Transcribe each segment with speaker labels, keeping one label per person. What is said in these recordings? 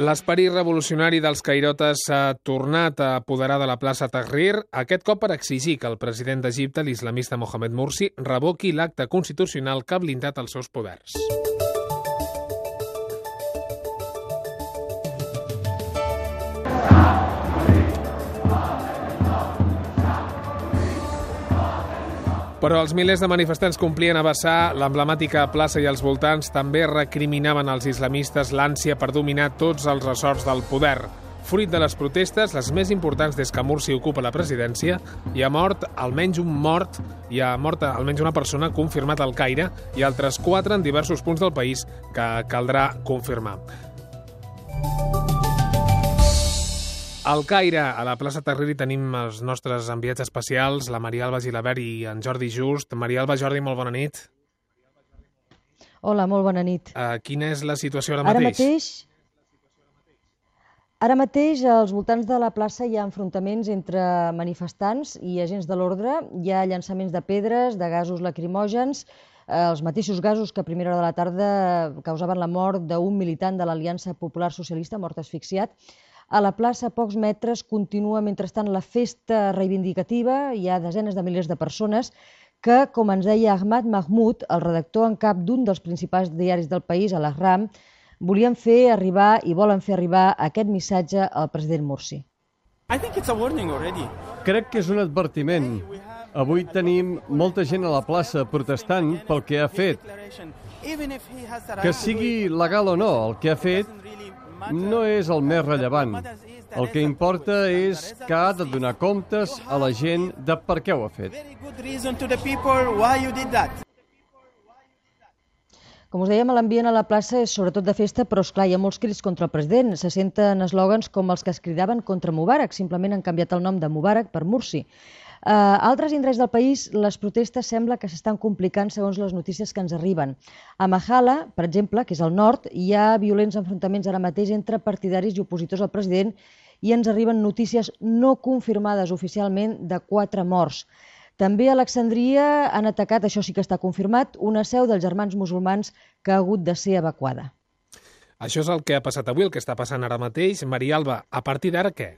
Speaker 1: L'esperit revolucionari dels cairotes s'ha tornat a apoderar de la plaça Tahrir, aquest cop per exigir que el president d'Egipte, l'islamista Mohamed Morsi, revoqui l'acte constitucional que ha blindat els seus poders. Però els milers de manifestants complien a vessar l'emblemàtica plaça i els voltants també recriminaven als islamistes l'ànsia per dominar tots els ressorts del poder. Fruit de les protestes, les més importants des que Mursi ocupa la presidència, hi ha mort almenys un mort, hi ha mort almenys una persona confirmat al Caire i altres quatre en diversos punts del país que caldrà confirmar. Al Caire, a la plaça Terriri, tenim els nostres enviats especials, la Maria Alba Gilabert i en Jordi Just. Maria Alba, Jordi, molt bona nit.
Speaker 2: Hola, molt bona nit.
Speaker 1: Uh, quina és la situació ara,
Speaker 2: Ara
Speaker 1: mateix?
Speaker 2: mateix, ara mateix als voltants de la plaça hi ha enfrontaments entre manifestants i agents de l'ordre. Hi ha llançaments de pedres, de gasos lacrimògens, eh, els mateixos gasos que a primera hora de la tarda causaven la mort d'un militant de l'Aliança Popular Socialista, mort asfixiat. A la plaça, a pocs metres, continua mentrestant la festa reivindicativa. Hi ha desenes de milers de persones que, com ens deia Ahmad Mahmoud, el redactor en cap d'un dels principals diaris del país, a l'Ahram, volien fer arribar i volen fer arribar aquest missatge al president Morsi.
Speaker 3: I think it's a warning already.
Speaker 4: Crec que és un advertiment. Avui tenim molta gent a la plaça protestant pel que ha fet. Que sigui legal o no, el que ha fet. No és el més rellevant. El que importa és que ha de donar comptes a la gent de per què ho ha fet.
Speaker 2: Com us dèiem, l'ambient a la plaça és sobretot de festa, però, esclar, hi ha molts crits contra el president. Se senten eslògans com els que es cridaven contra Mubarak, simplement han canviat el nom de Mubarak per Mursi. A uh, altres indrets del país, les protestes sembla que s'estan complicant segons les notícies que ens arriben. A Mahala, per exemple, que és al nord, hi ha violents enfrontaments ara mateix entre partidaris i opositors al president i ens arriben notícies no confirmades oficialment de quatre morts. També a Alexandria han atacat, això sí que està confirmat, una seu dels germans musulmans que ha hagut de ser evacuada.
Speaker 1: Això és el que ha passat avui, el que està passant ara mateix. Maria Alba, a partir d'ara què?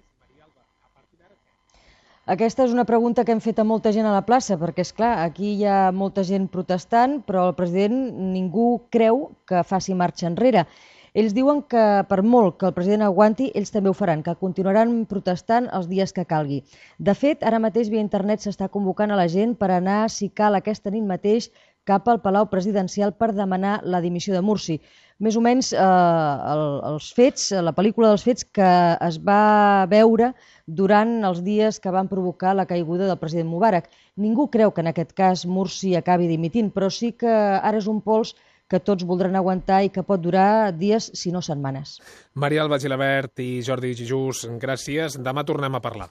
Speaker 2: Aquesta és una pregunta que hem fet a molta gent a la plaça, perquè, és clar, aquí hi ha molta gent protestant, però el president ningú creu que faci marxa enrere. Ells diuen que, per molt que el president aguanti, ells també ho faran, que continuaran protestant els dies que calgui. De fet, ara mateix via internet s'està convocant a la gent per anar, si cal, aquesta nit mateix cap al Palau Presidencial per demanar la dimissió de Mursi. Més o menys eh, el, els fets, la pel·lícula dels fets que es va veure durant els dies que van provocar la caiguda del president Mubarak. Ningú creu que en aquest cas Mursi acabi dimitint, però sí que ara és un pols que tots voldran aguantar i que pot durar dies, si no setmanes.
Speaker 1: Maria Alba Gilabert i Jordi Jujús, gràcies. Demà tornem a parlar.